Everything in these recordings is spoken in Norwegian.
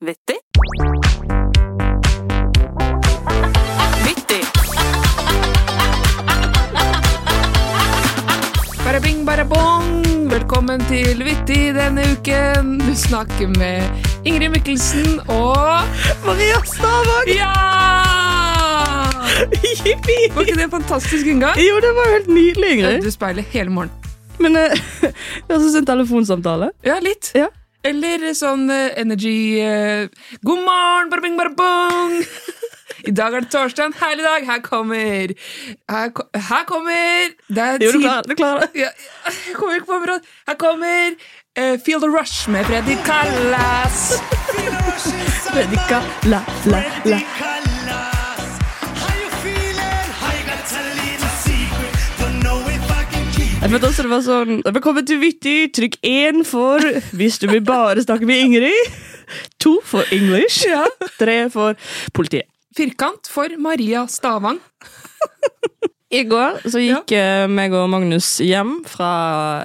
Vittig. Vittig. Bare bing, bare bong! Velkommen til Vittig denne uken. Du snakker med Ingrid Mikkelsen og Maria Stavang! Ja! Jippi! Var ikke det en fantastisk inngang? Jo, det var helt nydelig, Ingrid. Du speiler hele morgenen. Men vi har var sånn en telefonsamtale. Ja, litt. Ja. Eller sånn eh, energy eh, God morgen, bare bing, bong! I dag er det torsdag, en herlig dag. Her kommer Her, ko- her kommer Det er Jo, du tid- klarer, du klarer det. Ja, jeg kommer ikke på området. Her kommer eh, Feel the Rush med Freddy Callas. Predika, la, la, la. Jeg følte også det var sånn Velkommen til Vittig. Trykk én for hvis du vil bare snakke med Ingrid. To for English. Ja. Tre for politiet. Firkant for Maria Stavang. I går så gikk ja. meg og Magnus hjem fra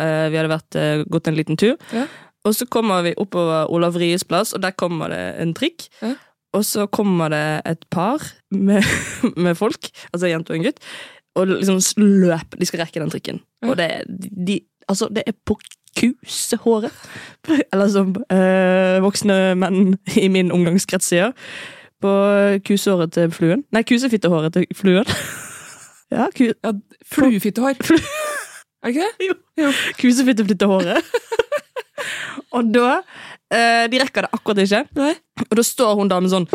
eh, Vi hadde vært, eh, gått en liten tur. Ja. Og så kommer vi oppover Olav Ries plass, og der kommer det en trikk. Ja. Og så kommer det et par med, med folk, altså en jente og en gutt, og liksom løp. De skal rekke den trikken. Ja. Og det, de, altså, det er på kusehåret. Eller som eh, voksne menn i min omgangskrets sier. På kusehåret til fluen. Nei, kusefittehåret til fluen. ja, ku, Ja, Fluefittehår. Flu- Er det ikke det? Jo. Jo. kusefitteflyttehåret. og da eh, De rekker det akkurat ikke. Nei. Og da står hun damen sånn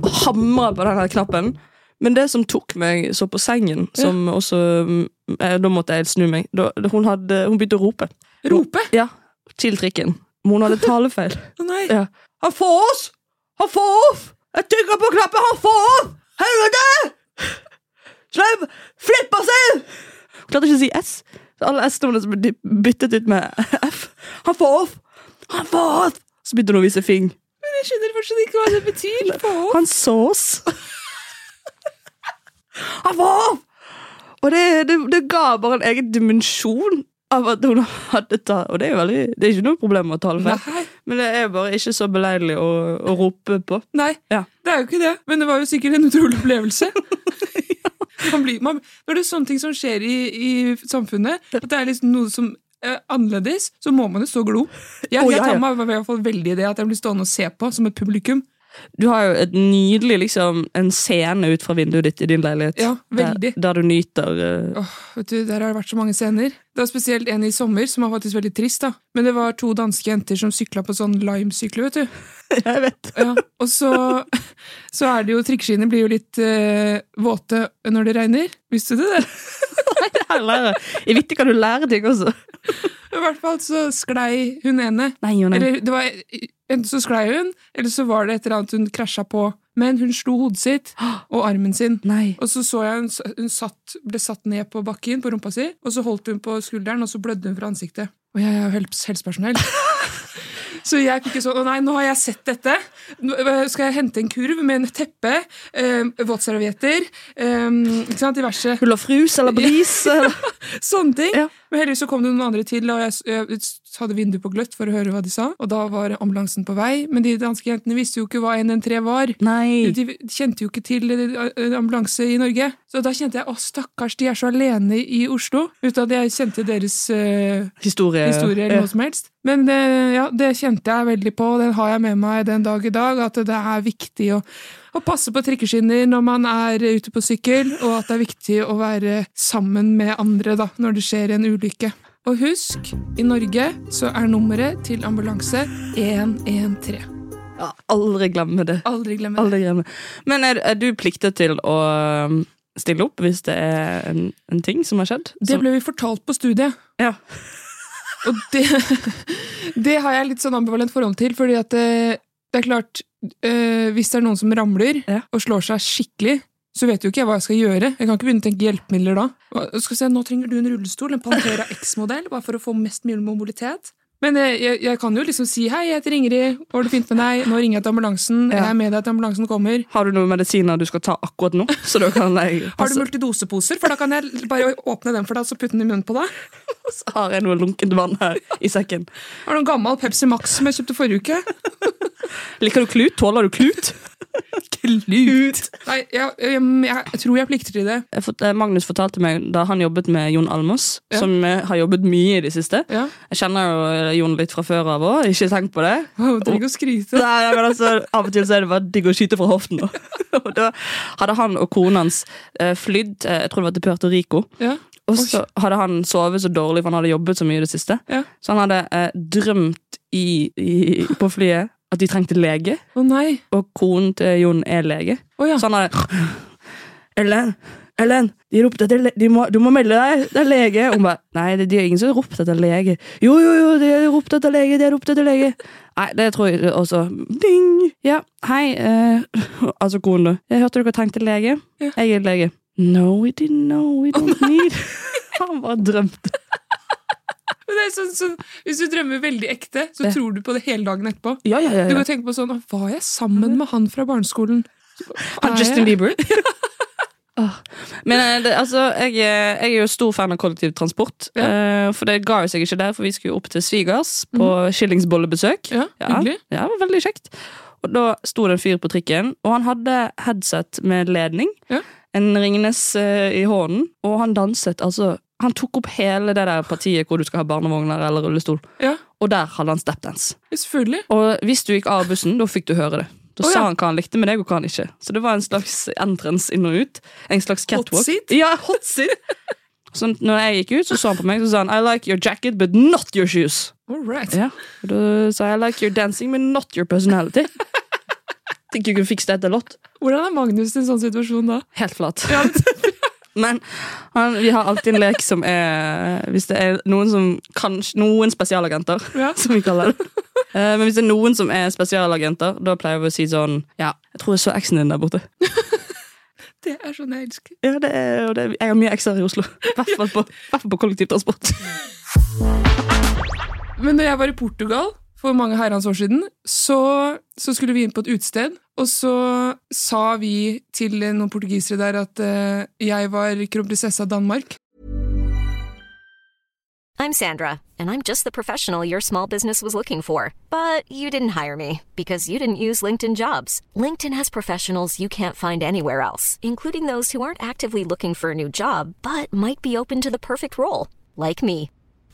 og hamrer på den knappen. Men det som tok meg så på sengen, som også mm, eh, Da måtte jeg snu meg. Da, hun, hadde, hun begynte å rope. Rope? Ja, til trikken. Men hun hadde talefeil. Nei. Ja. Han får oss! Han får off! Jeg trykker på knappen, han får off! Helvete! Slipp! Flipper seg! Hun klarte ikke å si S. Så alle S-ene som ble byttet ut med F. Han får off! Han får off! Så begynte hun å vise fing. Men jeg skjønner fortsatt ikke hva det betyr. Han så oss! Og det, det, det ga bare en egen dimensjon av at hun hadde tatt Og det er veldig, det er ikke noe problem å tale feil. Men det er bare ikke så beleilig å, å rope på. Nei, Ja. det er jo ikke det. Men det var jo sikkert en utrolig opplevelse. man blir, man, når det er sånne ting som skjer i, i samfunnet, at det er liksom noe som er annerledes, så må man jo stå glo. Jeg, oh, ja, ja, tar meg i hvert fall veldig i det at jeg blir stående og se på som et publikum. Du har jo et nydelig liksom, en scene ut fra vinduet ditt i din leilighet. Ja, veldig. Der, der du nyter uh... oh, vet du, Der har det vært så mange scener. Det var spesielt en i sommer som var faktisk veldig trist. da. Men det var to danske jenter som sykla på sånn Lime-sykler. vet du. Jeg vet. Ja, og så, så er det jo Trikkeskiene blir jo litt uh, våte når det regner. Visste du det? Her lærer. I Vittig kan du lære ting også. I hvert fall så sklei hun ene. Nei, nei. Eller det var Enten så sklei hun, eller så var det et eller annet hun krasja på. Men hun slo hodet sitt og armen sin. Nei. Og så så jeg hun, hun satt, ble satt ned på bakken på rumpa si, og så holdt hun på skulderen, og så blødde hun fra ansiktet. Og jeg er jo helse- helsepersonell. Så jeg fikk ikke sånn Å nei, nå har jeg sett dette. Nå skal jeg hente en kurv med en teppe, eh, våtservietter, eh, ikke sant, diverse Hull og frus eller bris. Sånne ting. Ja. Men heldigvis så kom det noen andre til, og jeg, jeg hadde vinduet på gløtt for å høre hva de sa. Og da var ambulansen på vei, men de danske jentene visste jo ikke hva 113 var. Nei. De kjente jo ikke til eh, ambulanse i Norge. Så da kjente jeg å stakkars, de er så alene i Oslo. Uten at jeg kjente deres eh, Historie. historie eller noe som helst. Men eh, ja, det kjente jeg veldig på, og den har jeg med meg den dag i dag. At det er viktig å, å passe på trikkeskinner når man er ute på sykkel, og at det er viktig å være sammen med andre da, når det skjer en ulykke. Og husk, i Norge så er nummeret til ambulanse 113. Ja, aldri glemme det. Aldri glemme det. Aldri glemme. Men er, er du pliktet til å um, stille opp hvis det er en, en ting som har skjedd? Det ble vi fortalt på studiet. Ja. Og det, det har jeg litt sånn ambivalent forhold til, fordi at det, er klart øh, Hvis det er noen som ramler Ja. og slår seg skikkelig, så vet jo ikke jeg hva jeg skal gjøre. Jeg kan ikke begynne å tenke hjelpemidler da. Skal se, Nå trenger du en rullestol, en Pantera X-modell, bare for å få mest mulig mobilitet. Men jeg, jeg, jeg kan jo liksom si 'hei, jeg heter Ingrid, går det fint med deg', nå ringer jeg til ambulansen, Ja. jeg er med deg til ambulansen kommer. Har du noen medisiner du skal ta akkurat nå? Så da kan jeg Har du multidoseposer? For da kan jeg bare åpne den for deg og så putte den i munnen på deg. Så har jeg noe lunkent vann her i sekken. Har du en gammel Pepsi Max som jeg kjøpte forrige uke? Liker du klut? Tåler du klut? Klut! Nei, jeg, jeg, jeg, jeg tror jeg plikter til det. Jeg fått- eh, Magnus fortalte meg da han jobbet med Jon Almås, Ja. som eh, har jobbet mye i det siste. Ja. Jeg kjenner jo eh, Jon litt fra før av òg, ikke tenk på det. Trenger ikke å skryte. Nei, men altså, Av og til så er det bare digg å skyte fra hoften. Og da hadde han og kona hans flydd jeg tror det var til Puerto Rico. Ja. Og så hadde han sovet så dårlig, for han hadde jobbet så mye i det siste. Ja. Så han hadde eh, drømt i, i, på flyet at de trengte lege, Å nei. og konen til Jon er lege. Oh, ja. Så han er Ellen, Ellen, de ropte etter le de må, Du må melde deg, det er lege. Og hun bare Nei, det, de er ingen som har ropt etter lege. Jo, jo, jo, de har ropt etter lege, de har ropt etter lege. Nei, det tror jeg også. Ding! Ja, hei. Eh, altså, konen, da. Jeg hørte dere trengte lege. Ja. Jeg er lege. No, we didn't know. We don't need Han bare drømte. Sånn, sånn, hvis du drømmer veldig ekte, så det. tror du på det hele dagen etterpå. Ja, ja, ja. Du kan tenke på sånn, Var jeg sammen med han fra barneskolen? Han Justin? Bieber. Men eh, det, altså, jeg, eh, jeg er jo stor fan av kollektivtransport. Ja. for det ga jo seg ikke der, for vi skulle opp til svigers på skillingsbollebesøk. Ja, Ja, hyggelig. ja, det var veldig kjekt. Og da sto det en fyr på trikken, og han hadde headset med ledning. Ja. En Ringnes eh, i hånden, og han danset altså Han tok opp hele det der partiet hvor du skal ha barnevogner eller rullestol, Ja, og der hadde han stepdance. selvfølgelig. Og hvis du gikk av bussen, da fikk du høre det. Da oh, sa ja. han hva han likte med deg, og hva han ikke. Så det var en slags entrance inn og ut. En slags catwalk. seat? Ja, hot seat. Så når jeg gikk ut, så så han på meg så sa han I like your jacket, but not your shoes. All right. Ja. Og da sa jeg I like your dancing, but not your personality. Tenker du kunne fikse dette a lot. Hvordan er Magnus i en sånn situasjon da? Helt flat. Ja, Men han, vi har alltid en lek som er Hvis det er noen som kanskje, Noen spesialagenter, Ja. som vi kaller det. Uh, Men hvis det er noen som er spesialagenter, da pleier vi å si sånn Ja, jeg tror jeg så eksen din der borte. det er så jeg. Ja, det er, og det, Jeg har mye ekser i Oslo. I hvert fall på, på kollektivtransport. Men når jeg var i Portugal for mange herrens år siden, så, så skulle vi inn på et utested, og så sa vi til noen portugisere der at uh, jeg var kronprinsesse av Danmark. I'm Sandra, and I'm just the professional your small business was looking for. But you didn't hire me because you didn't use LinkedIn jobs. LinkedIn has professionals you can't find anywhere else, including those who aren't actively looking for a new job but might be open to the perfect role, like me.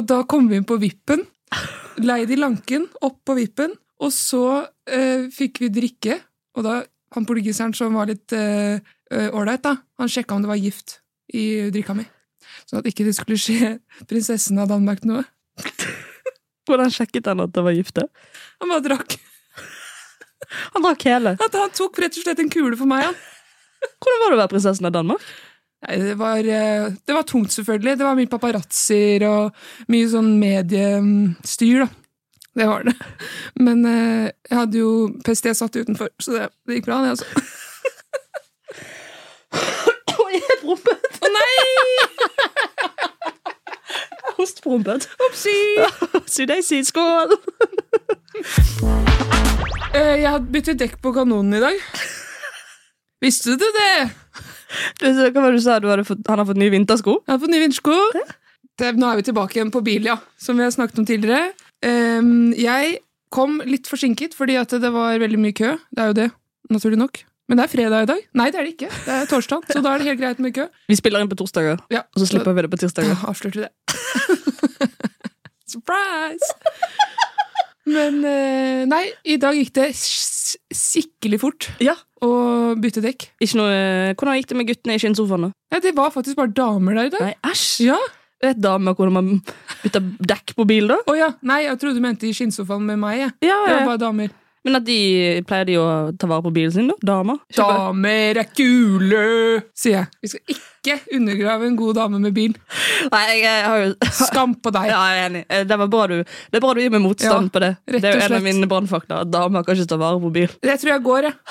Og da kom vi inn på vippen. Leid i Lanken, opp på vippen. Og så eh, fikk vi drikke. Og da, han portugiseren som var litt ålreit, eh, han sjekka om det var gift i drikka mi. Sånn at ikke det skulle skje prinsessen av Danmark noe. Hvordan sjekket han at det var gifte? Han bare drakk. Han drakk hele. At han tok rett og slett en kule for meg, han. Hvordan var det å være prinsessen av Danmark? Nei, det var, eh, det var tungt, selvfølgelig. Det var mye paparazzoer og mye sånn mediestyr, da. Det var det. Men eh, jeg hadde jo PST satt utenfor, så det, det gikk bra, det, altså. Oi, jeg prompet! Å nei! Hostprompet. Opsi! Sudeisi, skål! Eh, jeg hadde byttet dekk på kanonen i dag. Visste du det? Du, Hva var det du sa? Du fått, han har fått nye vintersko? Han har fått nye vintersko. Det, nå er vi tilbake igjen på bil, ja, som vi har snakket om tidligere. Um, jeg kom litt forsinket fordi at det var veldig mye kø. Det er jo det naturlig nok. Men det er fredag i dag. Nei, det er det ikke. Det er torsdag, så da er det helt greit med kø. Vi spiller inn på torsdager, Ja, og så slipper vi det på tirsdager. Da avslørte vi det. Surprise! Men eh, nei, i dag gikk det skikkelig fort Ja. å bytte dekk. Ikke noe, hvordan gikk det med guttene i skinnsofaen? Ja, det var faktisk bare damer der i dag. Nei, æsj! Ja. Vet damer hvordan man bytter dekk på bil, da? Oh, ja. Nei, jeg trodde du mente i skinnsofaen med meg. Jeg. Ja, Det var bare damer. Men at de pleier de å ta vare på bilen sin, da? Damer? Damer er kule, sier jeg. Vi skal ikke undergrave en god dame med bil. Nei, jeg, jeg har jo Skam på deg. Ja, jeg er enig. Eh, Det, var bra du, det er bra du gir meg motstand Ja, på det. rett Det er jo en av mine brannfakta. Damer kan ikke ta vare på bil. Det tror jeg går, jeg.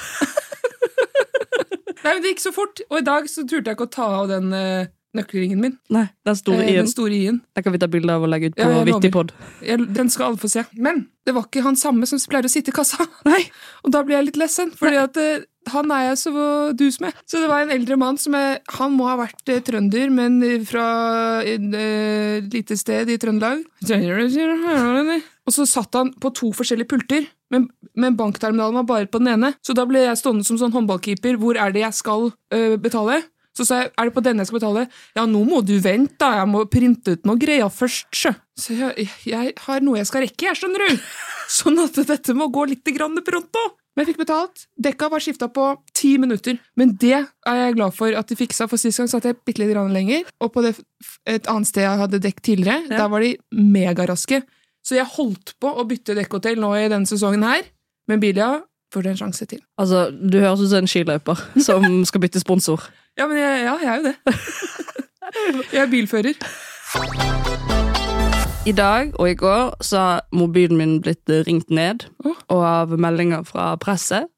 Nei, men Det gikk så fort, og i dag så turte jeg ikke å ta av den eh, nøkkelringen min. Nei, Den store Eh, i-en. den. Den kan vi ta bilde av og legge ut på Ja. Vittipod. Den skal alle få se. Men det var ikke han samme som pleier å sitte i kassa. Nei. Og da ble jeg litt lessen, fordi at eh, han er jeg så dus med. Så det var en eldre mann som jeg, Han må ha vært eh, trønder, men fra et eh, lite sted i Trøndelag. Og så satt han på to forskjellige pulter, men, men bankterminalen var bare på den ene. Så da ble jeg stående som sånn håndballkeeper. Hvor er det jeg skal eh, betale? Så sa jeg, er det på denne jeg skal betale? Ja, nå må du vente, da. Jeg må printe ut noe greier først, sjø. Så jeg, jeg har noe jeg skal rekke, jeg, skjønner du. Sånn at dette må gå litt grann pronto. Men jeg fikk betalt. Dekka var skifta på ti minutter. Men det er jeg glad for at de fiksa, for sist gang satt jeg bitte litt lenger. Og på det, et annet sted jeg hadde dekk tidligere, Ja. der var de megaraske. Så jeg holdt på å bytte dekkhotell nå i denne sesongen her, men Bilia får du en sjanse til. Altså, Du høres ut som en skiløper som skal bytte sponsor. Ja, men jeg, ja, jeg er jo det. jeg er bilfører. I dag og i går så har mobilen min blitt ringt ned oh. og av meldinger fra presset.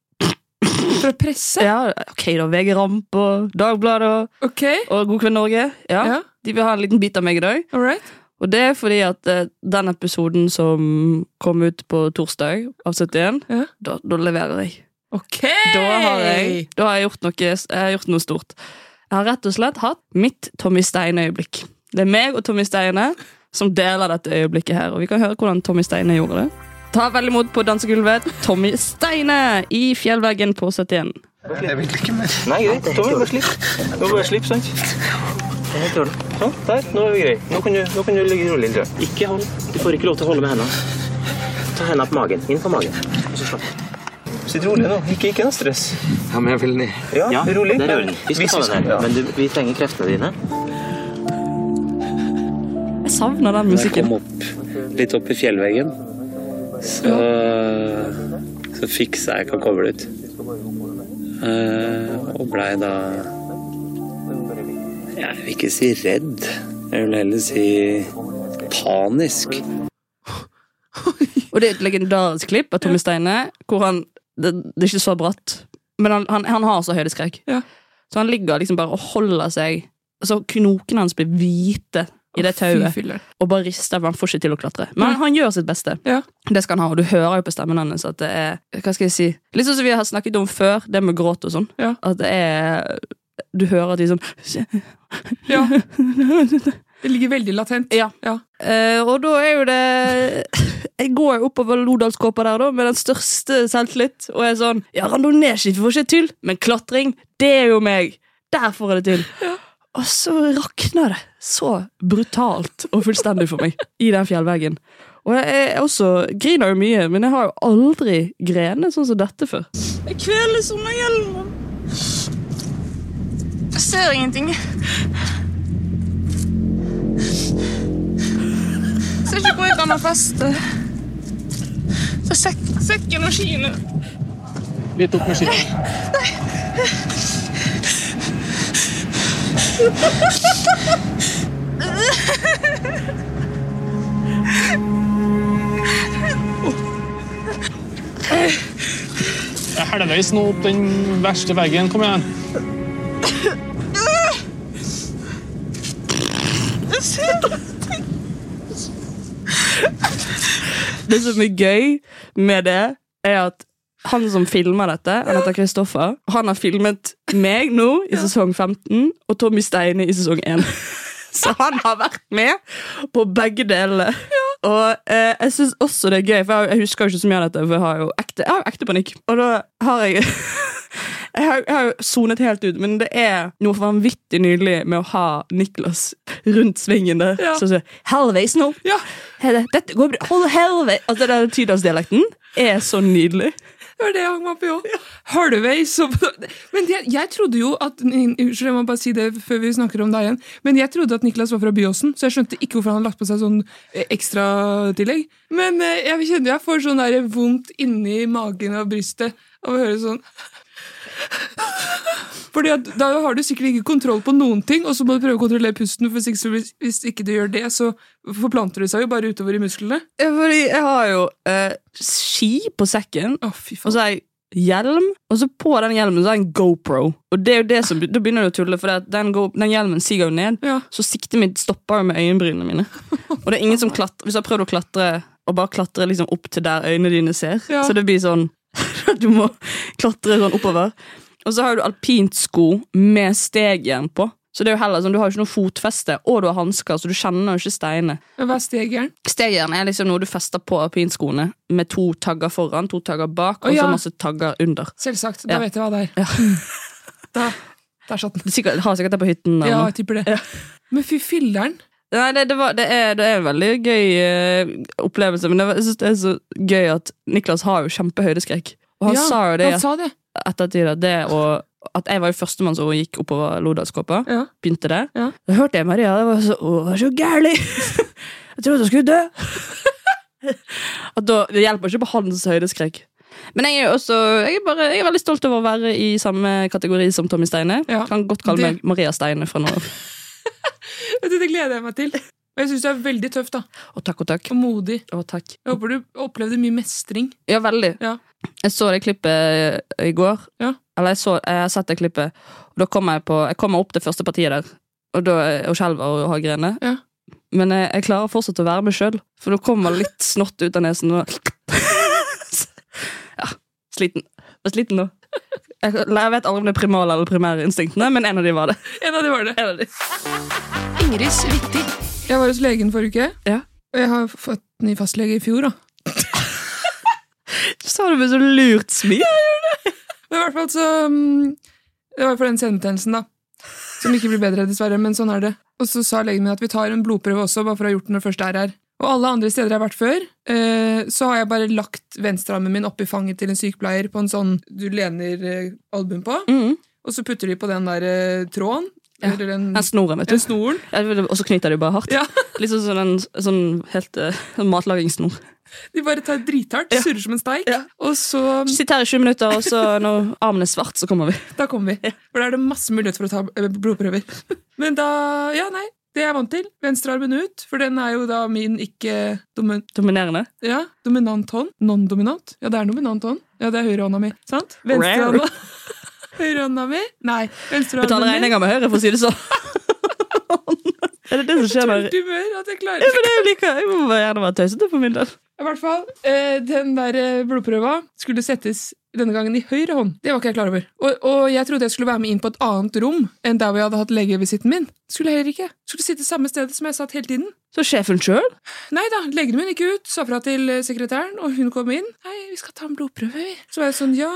Fra presse? Ja, ok da, VG Ramp og Dagbladet og, okay. og God kveld Norge. Ja, Ja. De vil ha en liten bit av meg i dag. Alright. Og det er fordi at eh, den episoden som kom ut på torsdag av 71, Ja. da, da leverer jeg. Ok! Da har jeg, da har jeg, gjort, noe, jeg har gjort noe stort. Jeg har rett og slett hatt mitt Tommy Steine-øyeblikk. Det er meg og Tommy Steine som deler dette øyeblikket her, og vi kan høre hvordan Tommy Steine gjorde det. Ta vel imot på dansegulvet Tommy Steine i Fjellveggen på 71. Jeg vil ikke mer. Nei, greit. Tommy, bare slipp. Du må bare slippe, sant? Sånn, der. Nå er vi greie. Nå kan du, nå kan du ligge rolig. Ikke hold. Du får ikke lov til å holde med hendene. Ta hendene på magen. Inn på magen. Og så slapp. Sitt rolig nå. Ikke, ikke noe stress. Ja, men jeg vil ned. Ja, rolig. der er den. Vi skal ta den her, ja. men du, vi trenger kreftene dine. Jeg savner den musikken. jeg kom opp, litt opp i fjellveggen, så, så fiksa jeg ikke å koble ut. Uh, og blei da Jeg vil ikke si redd. Jeg vil heller si panisk. Og det er et legendarisk klipp av Tommy Steine, hvor han Det, det er ikke så bratt, men han, han, han har så høydeskrekk. Ja. Så han ligger liksom bare og holder seg Så knokene hans blir hvite i det tauet. Og bare rister, for han får ikke til å klatre. Men han gjør sitt beste. Ja. Det skal han ha, og du hører jo på stemmen hans at det er Hva skal jeg si? Litt sånn som vi har snakket om før, det med gråt og sånn. Ja. At det er Du hører at de sånn Ja. Det ligger veldig latent. Ja. Ja. Uh, og da er jo det Jeg går jo oppover Lodalskåpa der da med den største selvtillit og er sånn Ja, randonee-ski får ikke til, men klatring, det er jo meg. Der får jeg det til. Og så rakner det så brutalt og fullstendig for meg i den fjellveggen. Og jeg jeg også griner jo mye, men jeg har jo aldri grenet sånn som dette før. Jeg kveles under hjelmen. Jeg ser ingenting. Ser ikke hvor jeg kan ha feste. Så sek sekken og skiene Litt opp med skiene. Jeg er halvveis nå opp den verste veggen. Kom igjen. Det som er gøy med det, er at han som filmer dette, han heter Kristoffer, han har filmet meg nå i sesong 15 og Tommy Steine i sesong 1. Så han har vært med på begge delene. Og eh, jeg syns også det er gøy, for jeg, jeg husker jo ikke så mye av dette, for jeg har jo ekte, jeg har jo ekte panikk. Og da har jeg Jeg har, jeg har jo sonet helt ut, men det er noe vanvittig nydelig med å ha Niklas rundt svingen der. Ja. Så sier 'helveis nå. Ja. Dette går bra. Hold halvveis. Altså, den tydalsdialekten er så nydelig. Var det jeg hang meg opp i òg. Halvveis Men jeg, jeg trodde jo at Unnskyld, jeg må bare si det før vi snakker om deg igjen. Men jeg trodde at Niklas var fra Byåsen, så jeg skjønte ikke hvorfor han hadde lagt på seg sånn eh, ekstratillegg. Men eh, jeg kjenner jeg får sånn der vondt inni magen og brystet av å høre sånn Fordi at Da har du sikkert ikke kontroll på noen ting, og så må du prøve å kontrollere pusten. For hvis, hvis, ikke du gjør det, så forplanter det seg jo bare utover i musklene. Ja, Fordi jeg har jo eh, ski på sekken, oh, og så har jeg hjelm, og så på den hjelmen så har jeg en GoPro. Og det er jo det som, Da begynner du å tulle, for den, Go, den hjelmen siger jo ned. Ja. Så siktet mitt stopper jo med øyenbrynene mine. Og det er ingen som klatrer Hvis jeg har prøvd å klatre og bare klatre liksom opp til der øynene dine ser, Ja. så det blir sånn du må klatre sånn oppover. Og så har du alpintsko med stegjern på. Så det er jo heller sånn, Du har ikke noe fotfeste, og du har hansker, så du kjenner jo ikke steinene. Hva er stegjern? Stegjern er liksom noe du fester på alpinskoene med to tagger foran, to tagger bak, Å, og så masse tagger under. Selvsagt. Da Ja. vet jeg hva det er. Ja. Da, der satt den. Det er sikkert, har sikkert det på hytten. eller Ja, jeg tipper det. Men fy filleren. Nei, det, det, var, det, er, det er en veldig gøy uh, opplevelse, men det, var- jeg synes det er så gøy at Niklas har jo kjempehøydeskrekk. Og han Ja, sa jo det sa det. ettertid, at det og at jeg var jo førstemann som gikk oppover Lodalskåpa. Ja. Begynte det. Ja. Da hørte jeg Maria, det var så, å, det var så gærlig! jeg trodde hun skulle dø! at da, det hjelper ikke på hans høydeskrekk. Men jeg er også jeg er, bare, jeg er veldig stolt over å være i samme kategori som Tommy Steine. Ja, Kan godt kalle det- meg Maria Steine fra nå av. Det gleder jeg meg til. Jeg syns det er veldig tøft da, Og takk og takk. og modig. Og takk. Jeg håper du opplevde mye mestring. Ja, veldig. Ja. Jeg så det klippet i går. Ja. Eller jeg, så, jeg har sett det klippet, og da kommer jeg på Jeg kommer opp det første partiet der, og da og skjelver og har grener. Ja. Men jeg, jeg klarer fortsatt å være meg sjøl, for det kommer litt snott ut av nesen. Og ja, sliten. Jeg er sliten nå. Jeg, jeg vet aldri om det er primale eller primære instinktene, men en av de var det. En av de var det. En av de. Ingrid Svitti. Jeg var hos legen forrige uke, Ja. og jeg har fått ny fastlege i fjor. da. Du sa det med så lurt smil. Men i hvert fall så mm, Det var for den senebetennelsen, da. Som ikke blir bedre, dessverre, men sånn er det. Og så sa legen min at vi tar en blodprøve også, bare for å ha gjort den når først er her. Og alle andre steder jeg har vært før, eh, så har jeg bare lagt venstrearmen min oppi fanget til en sykepleier på en sånn du lener eh, albuen på, Mm. og så putter de på den der eh, tråden, Ja, den, Den snoren, vet den du. snoren. Ja, Og så knyter de bare hardt. Ja, Litt sånn en sånn helt uh, matlagingssnor. De bare tar drithardt, Ja. surrer som en steik, og så Sitt her i 20 minutter, og så når armen er svart, så kommer vi. Da kommer vi. For da er det masse mulighet for å ta eh, blodprøver. Men da Ja, nei. Det er jeg vant til. Venstrearmen ut, for den er jo da min ikke domin Dominerende. ja, dominant hånd. Non-dominant. Ja, det er dominant hånd. Ja, det er høyrehånda mi. Sant? Venstrehånda Høyrehånda mi? Nei, Betaler regninga med høyre, for å si det sånn. er det det som skjer der? Humør at jeg klarer er jo like, Jeg må gjerne være tøysete for min del. I hvert fall, eh, Den der eh, blodprøva skulle settes denne gangen i høyre hånd. Det var ikke jeg klar over. Og, og jeg trodde jeg skulle være med inn på et annet rom enn der hvor jeg hadde hatt legevisitten min. Skulle jeg heller ikke. Skulle sitte samme sted som jeg satt hele tiden. Så sjefen sjøl? Nei da, legen min gikk ut, sa fra til eh, sekretæren, og hun kom inn. Hei, vi skal ta en blodprøve, vi. Så var jeg sånn, ja,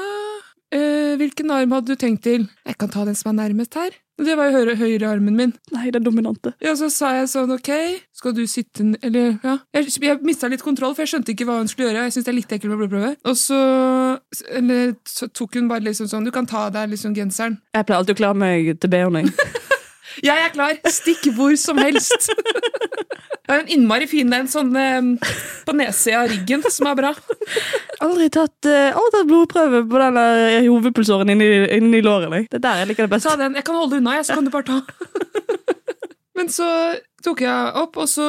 eh, hvilken arm hadde du tenkt til? Jeg kan ta den som er nærmest her. Det var jo høyre, høyre armen min. Nei, den dominante. Ja, så sa jeg sånn, ok, skal du sitte, n- eller, ja. Jeg, jeg mistet litt kontroll, for jeg skjønte ikke hva hun skulle gjøre. Jeg synes det er litt ekkelt med blodprøve. Og så, eller, så tok hun bare liksom sånn, du kan ta av deg liksom genseren. Jeg pleier alltid å klare meg til. Jeg er klar! Stikk hvor som helst! Jeg har en innmari fin en sånn eh, på nedsida av ryggen som er bra. Aldri tatt, uh, aldri tatt blodprøve på den der hovedpulsåren inni, inni låret. jeg. Det er der jeg liker det best. Ta den. Jeg kan holde unna, jeg, så kan du bare ta. Men så tok jeg opp, og så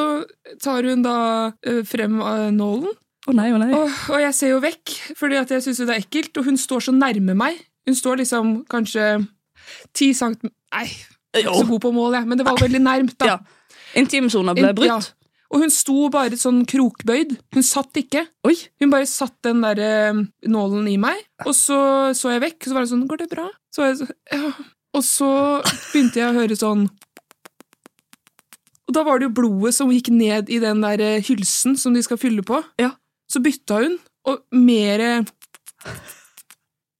tar hun da eh, frem eh, nålen. Å nei, å nei. Og, og jeg ser jo vekk, fordi at jeg syns det er ekkelt. Og hun står så nærme meg. Hun står liksom kanskje ti centimeter Nei, jeg ikke så god på mål, jeg, men det var veldig nærmt. da. Ja. Intimsona ble brutt. ja. Og hun sto bare sånn krokbøyd. Hun satt ikke. Oi! Hun bare satt den der eh, nålen i meg, og så så jeg vekk, og så var det sånn Går det bra? Så var jeg så, ja. Og så begynte jeg å høre sånn Og da var det jo blodet som gikk ned i den der eh, hylsen som de skal fylle på. Ja. Så bytta hun, og mer eh,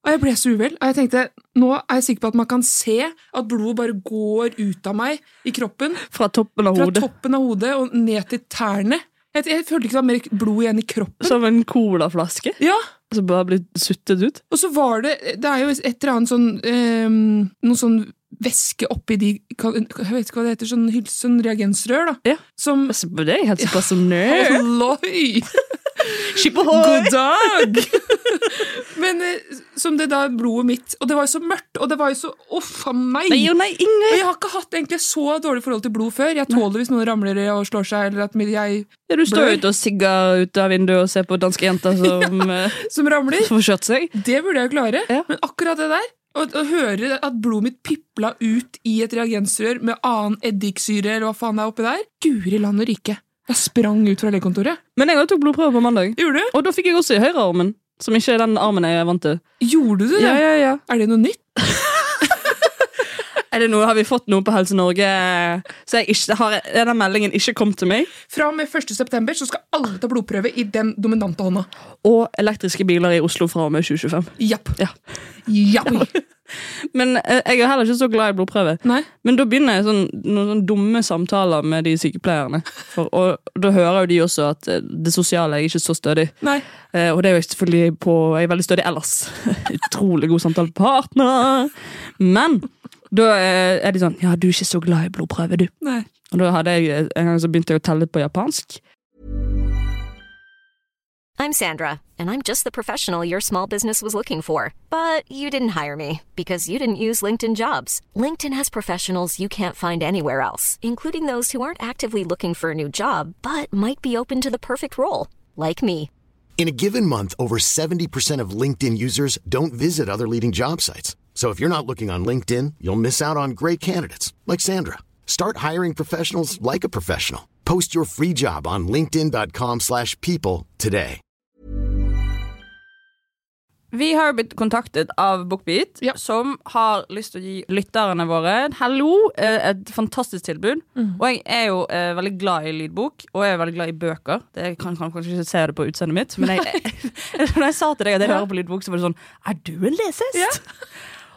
Og jeg ble så uvel. Og jeg tenkte, nå er jeg sikker på at man kan se at blodet bare går ut av meg i kroppen. Fra toppen av Fra hodet. toppen av hodet og ned til tærne. Jeg, jeg følte ikke det var mer blod igjen i kroppen. Som en colaflaske Ja, som bare har blitt suttet ut. Og så var det Det er jo et eller annet sånn ehm, Noe sånn væske oppi de Jeg vet ikke hva det heter. Sånn, hyls- sånn reagensrør, da. Ja. Som Det er helt såpass som. Halloi! Skip! God dag! Men eh, som det da blodet mitt Og det var jo så mørkt, og det var jo så Uff a meg! Nei, nei, Og jeg har ikke hatt egentlig så dårlig forhold til blod før. Jeg tåler hvis noen ramler og slår seg, eller at jeg Ja, du står jo ute og sigger ut av vinduet og ser på danske jenter som ja, som ramler. får kjørt seg. Det burde jeg jo klare. Ja. Men akkurat det der, å, og høre at blodet mitt pipla ut i et reagensrør med annen eddiksyre, eller hva faen det er oppi der Guri land og rike. Jeg sprang ut fra legekontoret. Men jeg tok blodprøve på mandag, Gjorde du? og da fikk jeg også i høyrearmen. Som ikke er den armen jeg er vant til. Gjorde du det? Ja, ja, ja. Er det noe nytt? Er det noe, har vi fått noe på Helse Norge? Så jeg ikke, har er den meldingen ikke kommet til meg? Fra og med 1. september så skal alle ta blodprøve i den dominante hånda. Og elektriske biler i Oslo fra og med 2025. Japp. Ja. Japp. Men eh, jeg er heller ikke så glad i blodprøve. Nei. Men da begynner jeg sånn, noen sånn dumme samtaler med de sykepleierne. For, og da hører jo de også at eh, det sosiale er ikke så stødig. Nei. Eh, og det er jo selvfølgelig på Jeg er veldig stødig ellers. Utrolig god samtalepartner. Men da eh, er de sånn Ja, du er ikke så glad i blodprøve, du. Nei. Og da hadde jeg eh, en gang så begynte jeg å telle på japansk. I'm Sandra, and I'm just the professional your small business was looking for. But you didn't hire me because you didn't use LinkedIn jobs. LinkedIn has professionals you can't find anywhere else, including those who aren't actively looking for a new job but might be open to the perfect role, like me. In a given month, over 70% of LinkedIn users don't visit other leading job sites. So if you're not looking on LinkedIn, you'll miss out on great candidates like Sandra. Start hiring professionals like a professional. Post your free job on linkedin.com/people today. Vi har blitt kontaktet av Bookbeat, Ja. som har lyst til å gi lytterne våre Hallo, eh, et fantastisk tilbud. Og jeg er jo eh, veldig glad i lydbok, og jeg er veldig glad i bøker. Det jeg kan, kan kanskje ikke se det på utseendet mitt, men jeg, når jeg sa til deg at jeg hører på lydbok, så var det sånn Er du en lesehest?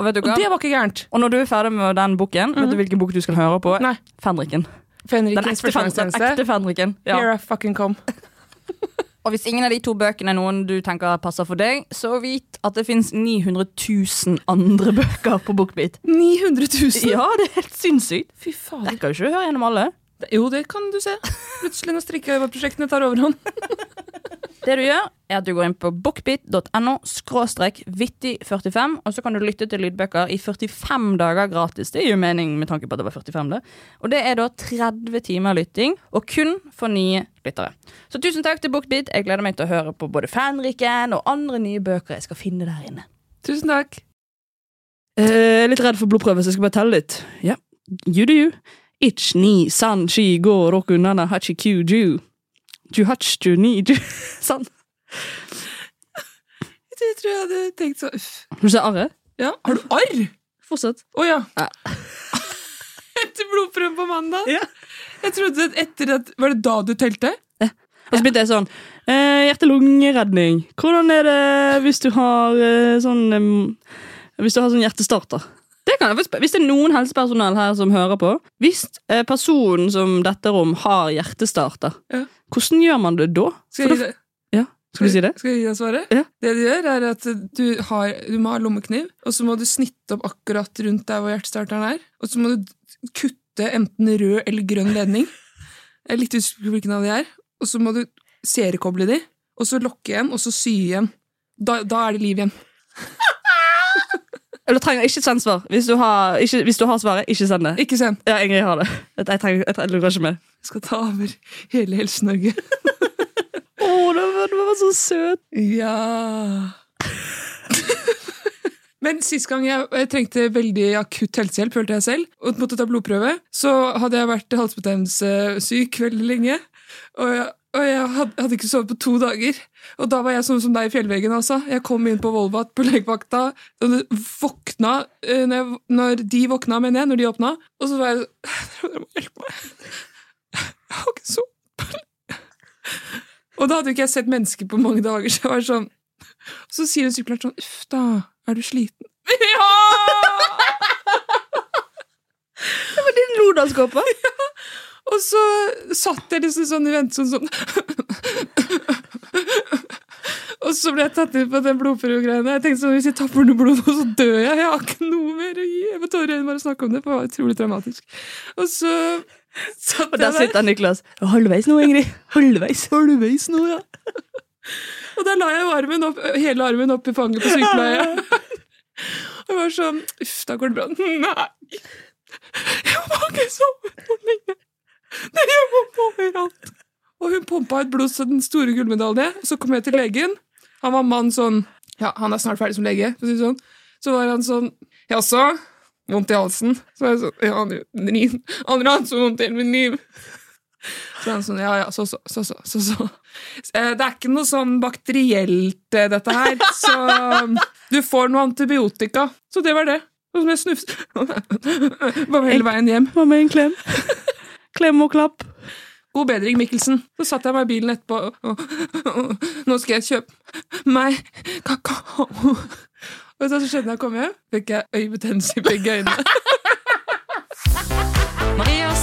Og vet du Og det var ikke gærent. Og når du er ferdig med den boken, vet du hvilken bok du skal høre på? Nei. Fenriken. Fenriken Den ekte, fen, den ekte Fenriken. Ja. Here I fucking come. Og hvis ingen av de to bøkene er noen du tenker passer for deg, så vit at det fins 900 000 andre bøker på Bookbeat. 900 000! Ja, det er helt sinnssykt. Fy faen. Kan jo ikke høre gjennom alle. Jo, det kan du se. Plutselig når strikkeprosjektene tar overhånd. Det du gjør, er at du går inn på bookbit.no skråstrek vittig45, og så kan du lytte til lydbøker i 45 dager gratis. Det gir jo mening med tanke på at det var 45, det. Og det er da 30 timer lytting, og kun for nye lyttere. Så tusen takk til Bookbit. Jeg gleder meg til å høre på både Fanriken og andre nye bøker jeg skal finne der inne. Tusen takk. Eh, Jeg er litt redd for blodprøve, så jeg skal bare telle litt. Ja. You do you. Ich ni san shi go roku nana hachi kyu ju. Ju hach ju ni ju. Sånn. Jeg tror jeg hadde tenkt så Uff. Du sett arret? Ja, Har du arr? Fortsett. Å ja. Ja. Etter blodprøven på mandag? Ja. Jeg trodde at etter at Var det da du telte? Og så begynte jeg sånn eh, Hjerte-lungeredning. Hvordan er det hvis du har eh, sånn um, Hvis du har sånn hjertestarter? Det kan jeg. Hvis det er noen helsepersonell her som hører på Hvis eh, personen som dette rom har hjertestarter, Ja. hvordan gjør man det da? Skal jeg, da- gi deg- Ja. Skal du si det? Skal jeg gi deg svaret? Ja. Det du gjør, er at du, har, du må ha lommekniv, og så må du snitte opp akkurat rundt der hvor hjertestarteren er, og så må du kutte enten rød eller grønn ledning. Jeg er litt usikker på hvilken av de er. Og så må du seriekoble de, og så lokke igjen, og så sy igjen. Da, da er det liv igjen. Eller trenger ikke send svar. Hvis du har, ikke, hvis du har svaret, ikke send det. Ikke send. Ja, Ingrid har det. Jeg, jeg, trenger, jeg, lurer ikke med. Jeg skal ta over hele Helse-Norge. Å, det var, så søt! Ja Men sist gang jeg, jeg trengte veldig akutt helsehjelp, følte jeg selv, og måtte ta blodprøve, så hadde jeg vært halsbetennelsessyk veldig lenge. Og jeg, og jeg hadde, hadde ikke sovet på to dager. Og da var jeg sånn som deg i fjellveggen. altså. Jeg kom inn på Volvat på legevakta. og det våkna, eh, når, jeg, når de våkna, mener jeg, når de åpna, og så var jeg sånn Dere må hjelpe meg. Jeg har ikke sovet. Og da hadde jo ikke jeg sett mennesker på mange dager, så jeg var sånn og så sier sykepleieren sånn Uff da, er du sliten? Ja! Det var din lodalskåpe. Og så satt jeg liksom sånn i ventesonen sånn Og så ble jeg tatt inn på den blodprøvegreiene. Jeg tenkte sånn, Hvis jeg tapper noe blod nå, så dør jeg. Jeg har ikke noe mer å gi. Jeg får tårer i øynene bare å snakke om det, for det var utrolig traumatisk. Og så satt Og der Og der. sitter Niklas. Halvveis nå, Ingrid. Halvveis. Halvveis nå, ja. Og da la jeg jo armen opp, hele armen opp i fanget på sykepleieren. Og jeg var sånn Uff, da går det bra. Nei! Jeg har ikke sovet på lenge. Det gjør vondt overalt. Og hun pumpa ut blod så den store gullmedaljen. Så kom jeg til legen. Han var mann sånn Ja, han er snart ferdig som lege. For å si det sånn. Så var han sånn Jaså? Vondt i halsen? Så var jeg sånn Ja, han andre hatt så vondt i hele mitt liv. Så han sånn, ja, ja, så, så, så, så, så, så. Eh, Det er ikke noe sånn bakterielt, eh, dette her, så um, du får noe antibiotika. Så det var det. Og så ble jeg snufset. Bare hele veien hjem. Hva med en klem? Klem og klapp. God bedring, Mikkelsen. Så satt jeg meg i bilen etterpå, og, og, nå skal jeg kjøpe meg kakao. Og så skjedde da jeg kom hjem, fikk jeg øyebetennelse i begge øynene. Marias.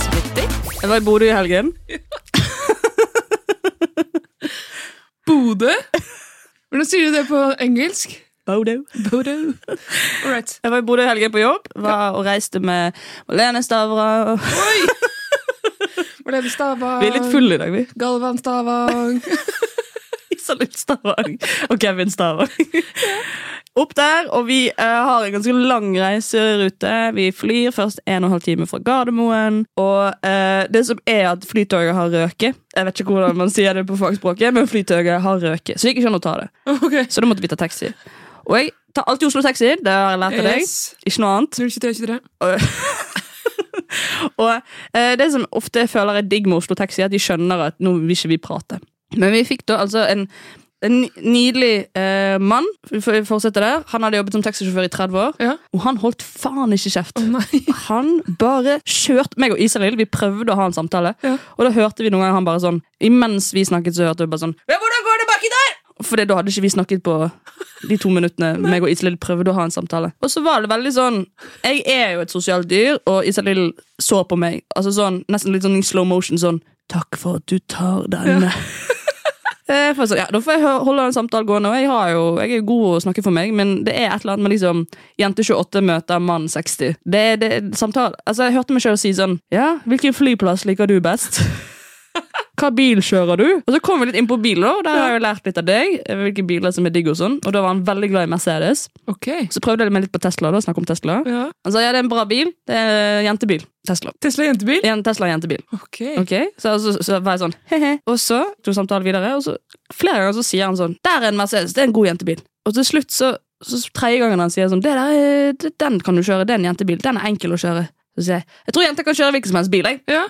Jeg var i Bodø i helgen. Bodø? Hvordan sier du det på engelsk? Bodø. Bodø. All right. Jeg var i Bodø i helgen på jobb var, og reiste med Malene Stavra. Marlene Stavang. Vi er litt fulle i dag, vi. Galvan Stavang. Isalind Stavang og Kevin Stavang. Opp der, og vi uh, har en ganske lang reiserute. Vi flyr først en og en halv time fra Gardermoen. Og uh, det som er at flytoget har røket. Jeg vet ikke hvordan man sier det på fagspråket, men flytoget har røket. Så det gikk ikke an å ta det. Okay. Så da måtte vi ta taxi. Og jeg tar alltid Oslo Taxi. Det har jeg lært av deg. Yes. Ikke noe annet. 02323. Og eh, det som ofte jeg føler er digg med Oslo Taxi, er at de skjønner at nå vil ikke vi prate. Men vi fikk da altså en, en nydelig eh, mann. Vi fortsetter der. Han hadde jobbet som taxisjåfør i 30 år, Ja. og han holdt faen ikke kjeft. Å nei. Han bare kjørte meg og Israel. Vi prøvde å ha en samtale, Ja. og da hørte vi noen ganger han bare sånn Imens vi snakket, så hørte vi bare sånn Ja, hvordan går det baki der? For da hadde ikke vi snakket på de to minuttene meg og Iselin prøvde å ha en samtale. Og så var det veldig sånn Jeg er jo et sosialt dyr, og Iselin så på meg. Altså sånn, Nesten litt sånn i slow motion sånn Takk for at du tar denne. Ja. for sånn, ja, Da får jeg holde en samtale gående. Og jeg, har jo, jeg er jo god å snakke for meg, men det er et eller annet med liksom jente 28 møter mann 60. Det, er- det, er samtale. Altså, Jeg hørte meg selv si sånn Ja, hvilken flyplass liker du best? Hva bil kjører du? Og så kom vi litt inn på biler, der har jeg jo lært litt av deg. eh, Hvilke biler som er digg Og sånn Og da var han veldig glad i Mercedes. Ok. Så prøvde jeg meg litt på Tesla. da, snakke om Tesla Ja. Han sa ja, det er en bra bil. Det er jentebil. Tesla. Tesla jentebil? En Tesla jentebil. Ok. okay. Så, så, så var jeg sånn he-he. Og så tok samtalen videre, og så flere ganger så sier han sånn Der er en Mercedes. Det er en god jentebil. Og til slutt så, så tredje gangen han sier sånn Det der er, det- Den kan du kjøre. Det er en jentebil. Den er enkel å kjøre. Så sier jeg jeg tror jenter kan kjøre hvilken som helst bil. Jeg. Ja.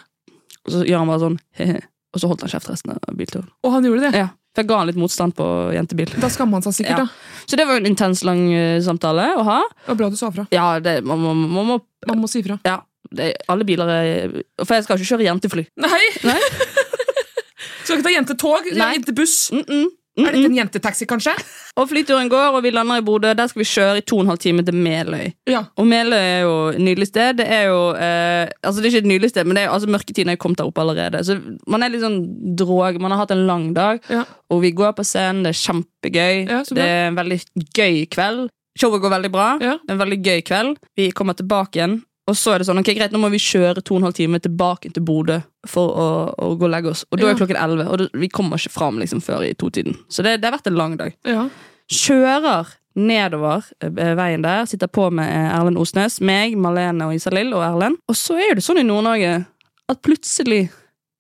Og så gjør han bare sånn he-he. Og så holdt han kjeft resten av bilturen. Og han gjorde det? Ja, for jeg ga han litt motstand på jentebil. Da skammer han seg sikkert, da. Så det var jo en intens lang eh, samtale å ha. Det var bra du sa fra. Ja, det, man, må- man må Man må si fra. Ja, det, alle biler er For jeg skal ikke kjøre jentefly. Nei! Nei. Skal ikke ta jentetog, Nei. jentebuss. Mm -mm. Er dette en jentetaxi, kanskje? Og flyturen går, og vi lander i Bodø. Der skal vi kjøre i to og en halv time til Meløy. Ja. Og Meløy er jo et nydelig sted. Det er jo eh, Altså det er ikke et nydelig sted, men det er jo, altså mørketiden er kommet der oppe allerede. Så man er litt sånn drog. Man har hatt en lang dag, Ja. og vi går på scenen. Det er kjempegøy. Ja, det er en veldig gøy kveld. Showet går veldig bra. En veldig gøy kveld. Vi kommer tilbake igjen. Og så er det sånn, ok greit, nå må vi kjøre to og en halv time tilbake til Bodø for å, å gå og legge oss. Og da Ja. er klokken elleve, og det, vi kommer ikke fram liksom, før i to-tiden. Så det, det har vært en lang dag Ja. kjører nedover eh, veien der, sitter på med eh, Erlend Osnes, meg, Malene og Isalill og Erlend. Og så er det sånn i Nord-Norge at plutselig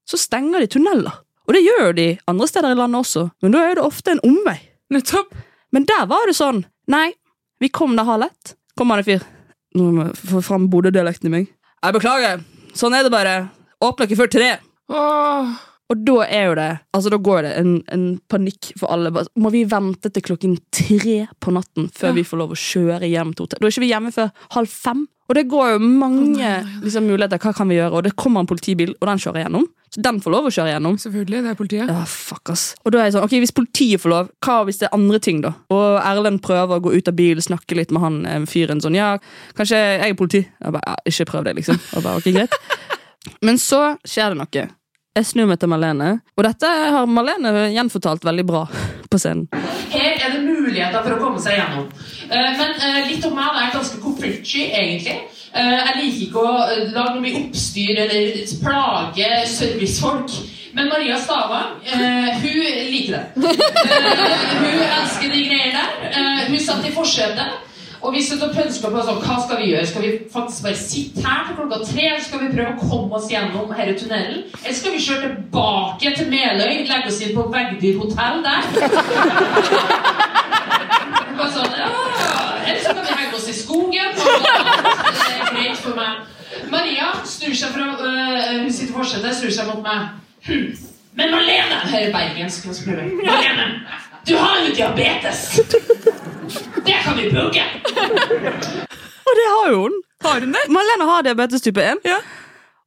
så stenger de tunneler. Og det gjør de andre steder i landet også, men da er det ofte en omvei. Nettopp. Men der var det sånn, nei, vi kom da halv ett. Kom han en fyr. Nå må jeg få fram Bodø-dialekten i meg. Jeg beklager, sånn er det bare. Åpner ikke før tre. Åh. Og da er jo det Altså da går det en, en panikk for alle. Må vi vente til klokken tre på natten før Ja. vi får lov å kjøre hjem til hotellet? Da er ikke vi hjemme før halv fem. Og det går jo mange liksom, muligheter. Hva kan vi gjøre? Og det kommer en politibil, og den kjører gjennom. Så den får lov å kjøre gjennom. Selvfølgelig, det er politiet. Ja, fuck ass. Og da er jeg sånn, ok, Hvis politiet får lov, hva hvis det er andre ting, da? Og Erlend prøver å gå ut av bilen, snakke litt med han eh, fyren. sånn, ja, Kanskje jeg er politi? Jeg bare, ja, Ikke prøv det, liksom. Og bare, ok, greit. Men så skjer det noe. Jeg snur meg til Malene, og dette har Malene gjenfortalt veldig bra på scenen. Her er det muligheter for å komme seg gjennom. Eh, men eh, litt om meg, jeg er ganske konfliktsky, egentlig. Eh, jeg liker ikke å lage noe mye oppstyr eller plage servicefolk. Men Maria Stavang, hun liker det. Hun elsker de greiene der. Hun satt i forsetet. Og vi satt og pønska på sånn, hva skal vi gjøre. Skal vi faktisk bare sitte her til klokka tre? Eller skal vi prøve å komme oss gjennom denne tunnelen? Eller skal vi kjøre tilbake til Meløy, legge oss inn på Vegdyr hotell der? Bare sånn, Eller så kan vi henge oss i skogen. og Det er greit for meg. Maria snur seg fra øh, Hun sitter i forsetet, snur seg mot meg. Hm. Men Malene Her er bergensk. Malene, du har jo diabetes! Det kan vi bruke! Og det har jo hun. Har hun det? Malene har diabetes type 1. Ja.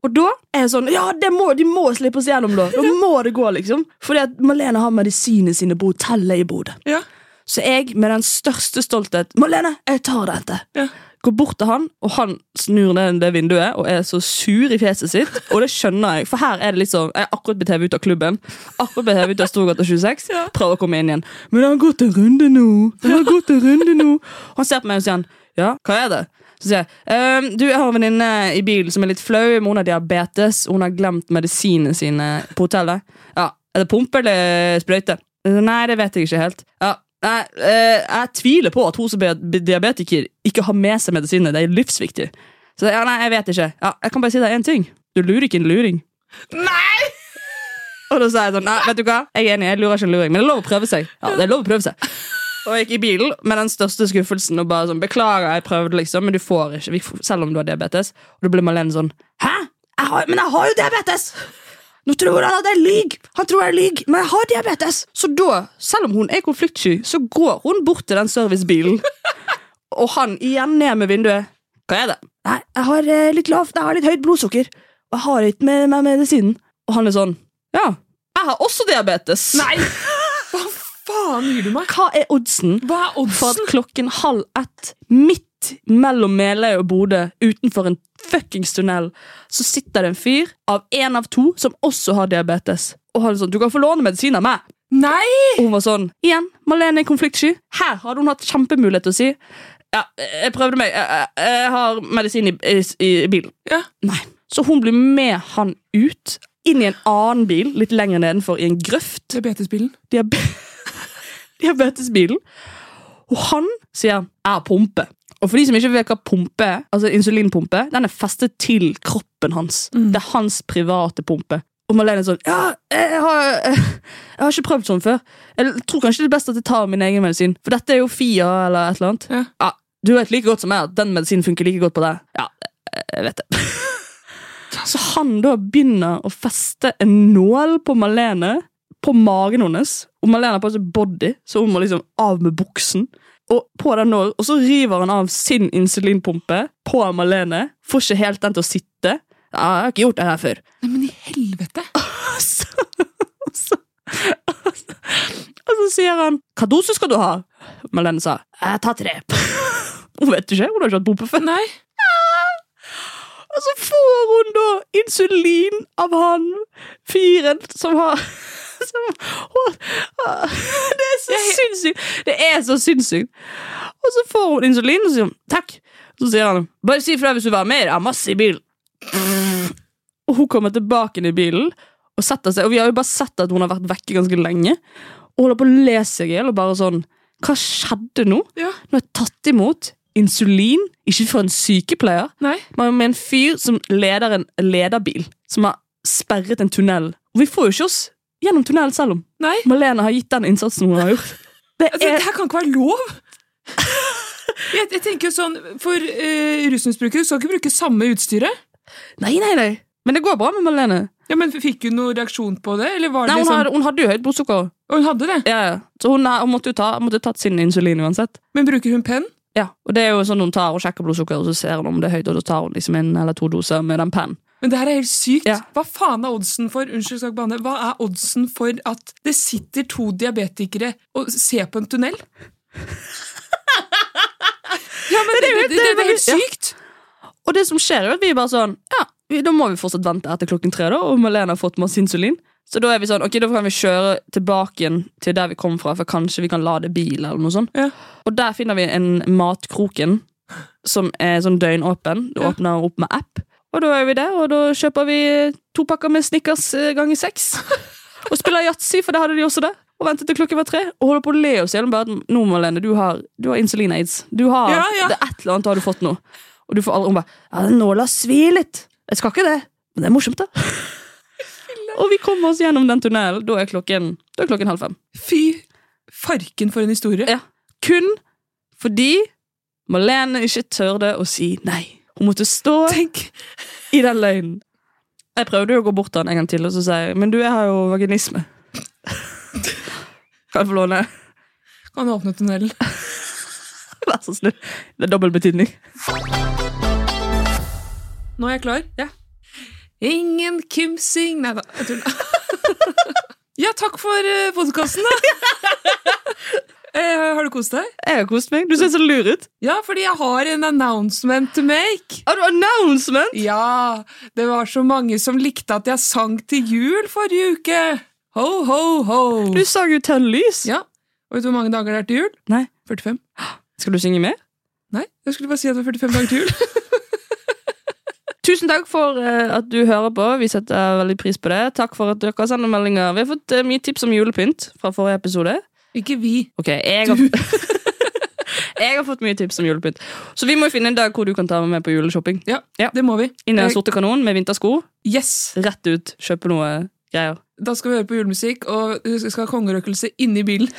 Og da er jeg sånn Ja, det må, de må slippe oss gjennom, da. Da må det gå, liksom. Fordi at Malene har medisinene sine på hotellet i Bodø. Ja. Så jeg, med den største stolthet Malene, jeg tar dette. Ja. Går bort til han, og han snur ned det vinduet og er så sur i fjeset sitt. Og det skjønner jeg, for her er det litt sånn Jeg er akkurat blitt hevet ut av klubben. Akkurat blitt hevet ut av Storgata 26. Prøver å komme inn igjen. Men det har gått en runde nå. Det har gått en runde nå. Han ser på meg og sier han, ja, hva er det? Så sier jeg «Ehm, du, jeg har en venninne i bilen som er litt flau. Hun har diabetes, hun har glemt medisinene sine på hotellet. Ja, Er det pumpe eller sprøyte? Nei, det vet jeg ikke helt. Ja, Nei, eh, jeg tviler på at hun som er diabetiker ikke har med seg medisiner. Det er livsviktig. Så ja, nei, jeg vet ikke. Ja, jeg kan bare si deg én ting. Du lurer ikke en luring. Nei! Og da sa jeg sånn, nei, vet du hva? Jeg er enig, jeg lurer ikke en luring, men det er lov å prøve seg. Ja, det er lov å prøve seg. Og jeg gikk i bilen med den største skuffelsen og bare sånn, beklager, jeg prøvde liksom, men du får ikke, selv om du har diabetes. Og da ble Malene sånn, hæ? Jeg har, men jeg har jo diabetes! Nå tror han at jeg lyg. Han tror jeg lyg, men jeg har diabetes. Så da, selv om hun er konfliktsky, så går hun bort til den servicebilen. Og han igjen ned med vinduet. Hva er det? Nei, jeg har eh, litt lavt, jeg har litt høyt blodsukker. Og jeg har ikke med meg medisinen. Og han er sånn, ja, jeg har også diabetes. Nei! Hva faen gir du meg? Hva er oddsen Hva er for at klokken halv ett, midt mellom Meløy og Bodø, utenfor en fuckings tunnel, så sitter det en fyr av en av to som også har diabetes. Og han er sånn, du kan få låne medisin av meg. Nei! Og hun var sånn, igjen, Malene er konfliktsky. Her hadde hun hatt kjempemulighet til å si, ja, jeg prøvde meg, jeg, jeg, jeg har medisin i, i, i bilen. Ja. Nei. Så hun blir med han ut, inn i en annen bil, litt lenger nedenfor, i en grøft Diabetesbilen. Diab diabetesbilen. Og han sier 'jeg har pumpe'. Og for de som ikke vet hva pumpe er, altså insulinpumpe, den er festet til kroppen hans. Det er hans private pumpe. Og Malene er sånn 'Ja, jeg har, jeg har ikke prøvd sånn før.' Jeg tror kanskje det er best at jeg tar min egen medisin, for dette er jo Fia eller et eller annet. Ja. Du vet like godt som meg at den medisinen funker like godt på deg. Ja, jeg vet det. Så han da begynner å feste en nål på Malene på magen hennes. Og Malene har på seg body, så hun må liksom av med buksen. Og på den nålen, og så river han av sin insulinpumpe på Malene. Får ikke helt den til å sitte. Ja, jeg har ikke gjort det her før. Nei, men i helvete! Og så, og så, og så, Og så sier han 'Hva dose skal du ha?' Malene sa 'Jeg tar tre'. Hun vet ikke, hun har ikke hatt pumpe før. Nei. Og så får hun da insulin av han fyren som har som, så sinnssykt! Det er så sinnssykt! Og så får hun insulin, og så sier hun takk. Så sier han bare si ifra hvis du vil ha mer, jeg har masse i bilen. Og hun kommer tilbake inn i bilen og setter seg, og vi har jo bare sett at hun har vært vekke ganske lenge. Og holder på å le seg i hjel og bare sånn Hva skjedde nå? Ja. Nå er jeg tatt imot insulin, ikke fra en sykepleier, Nei. men med en fyr som leder en lederbil, som har sperret en tunnel. Og vi får jo ikke oss gjennom tunnelen selv om Nei. Malene har gitt den innsatsen hun har gjort. Det Altså, er, det her kan ikke være lov! Jeg, jeg tenker sånn, For uh, rusmisbrukere skal ikke bruke samme utstyret. nei, nei, nei. Men det går bra med Malene. Ja, men Fikk hun noen reaksjon på det? Eller var det Nei, hun, liksom... hadde, hun hadde jo høyt blodsukker. Og hun hadde det. Ja, ja. Så hun, hun måtte jo ta, måtte tatt sin insulin uansett. Men bruker hun penn? Ja, og det er jo sånn Hun tar og sjekker blodsukker, og så ser hun om det er høyt, og så tar hun liksom en eller to doser med den pennen. Men det her er helt sykt. Ja. Hva faen er oddsen for Unnskyld, skal banne. Hva er oddsen for at det sitter to diabetikere og ser på en tunnel? Ja, men det, det, det, det, er helt Ja. sykt! Og det som skjer, er at vi er bare sånn Ja, da må vi fortsatt vente etter klokken tre, da, og Malene har fått masse insulin. Så da er vi sånn, ok, da kan vi kjøre tilbake igjen til der vi kom fra, for kanskje vi kan lade bil, eller noe sånt. Ja. Og der finner vi en Matkroken, som er sånn døgnåpen. Du Ja. åpner opp med app. Og da er vi der, og da kjøper vi to pakker med Snickers eh, ganger seks. og spiller yatzy, for det hadde de også der. Og ventet til klokken var tre. Og holder på å le oss i hjel. Nå, Malene, du har, du har insulin-aids. Du har, Ja, ja. Det er et eller annet har du fått nå. Og du får aldri Hun bare ja, 'Nåla svir litt'. Jeg skal ikke det, men det er morsomt, da. og vi kommer oss gjennom den tunnelen. Da er klokken, da er klokken halv fem. Fy farken for en historie. Ja. Kun fordi Malene ikke tørde å si nei. Hun måtte stå Tenk! i den løgnen. Jeg prøvde jo å gå bort til han en gang til og så si men du, jeg har jo vaginisme. Kan jeg få låne? Kan du åpne tunnelen? Vær så snill. Det er dobbel betydning. Nå er jeg klar. Ja. Ingen kimsing Nei da, jeg tuller. ja, takk for uh, podkasten, da. Eh, har du kost deg? Jeg har kost meg. Du ser så lur ut. Ja, fordi jeg har en announcement to make. Har du announcement? Ja, det var så mange som likte at jeg sang til jul forrige uke. Ho, ho, ho. Du sang jo Tønn lys. Ja, og vet du hvor mange dager det er til jul? Nei. 45. Skal du synge mer? Nei, jeg skulle bare si at det var 45 dager til jul. Tusen takk for eh, at du hører på. Vi setter veldig pris på det. Takk for at dere sender meldinger. Vi har fått eh, mye tips om julepynt fra forrige episode. Ikke vi. Ok, jeg har, jeg har fått mye tips om julepynt. Så vi må jo finne en dag hvor du kan ta meg med på juleshopping. Ja, Ja. det må vi. Inn i den sorte kanon med vintersko. Yes! Rett ut, kjøpe noe greier. Da skal vi høre på julemusikk, og vi skal ha kongerøkelse inni bilen.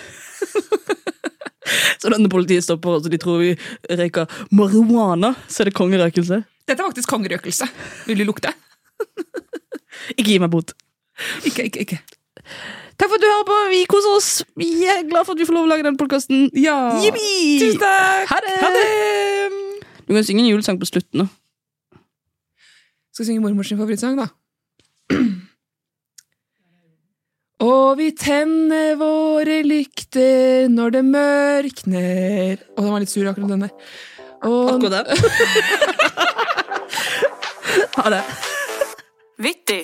Så når politiet stopper oss og de tror vi røyker marihuana, så er det kongerøkelse. Dette er faktisk kongerøkelse. Vil du lukte? Ikke gi meg bot. Ikke, ikke, ikke. Takk for at du hører på. Vi koser oss. Vi er glad for at vi får lov å lage den podkasten. Ja! Tusen takk! Ha det! Ha det! Du kan synge en julesang på slutten. da. Skal synge mormors favorittsang, da. Og vi tenner våre lykter når det mørkner Å, den var litt sur, akkurat denne. Og Akkurat den? ha det. Vittig.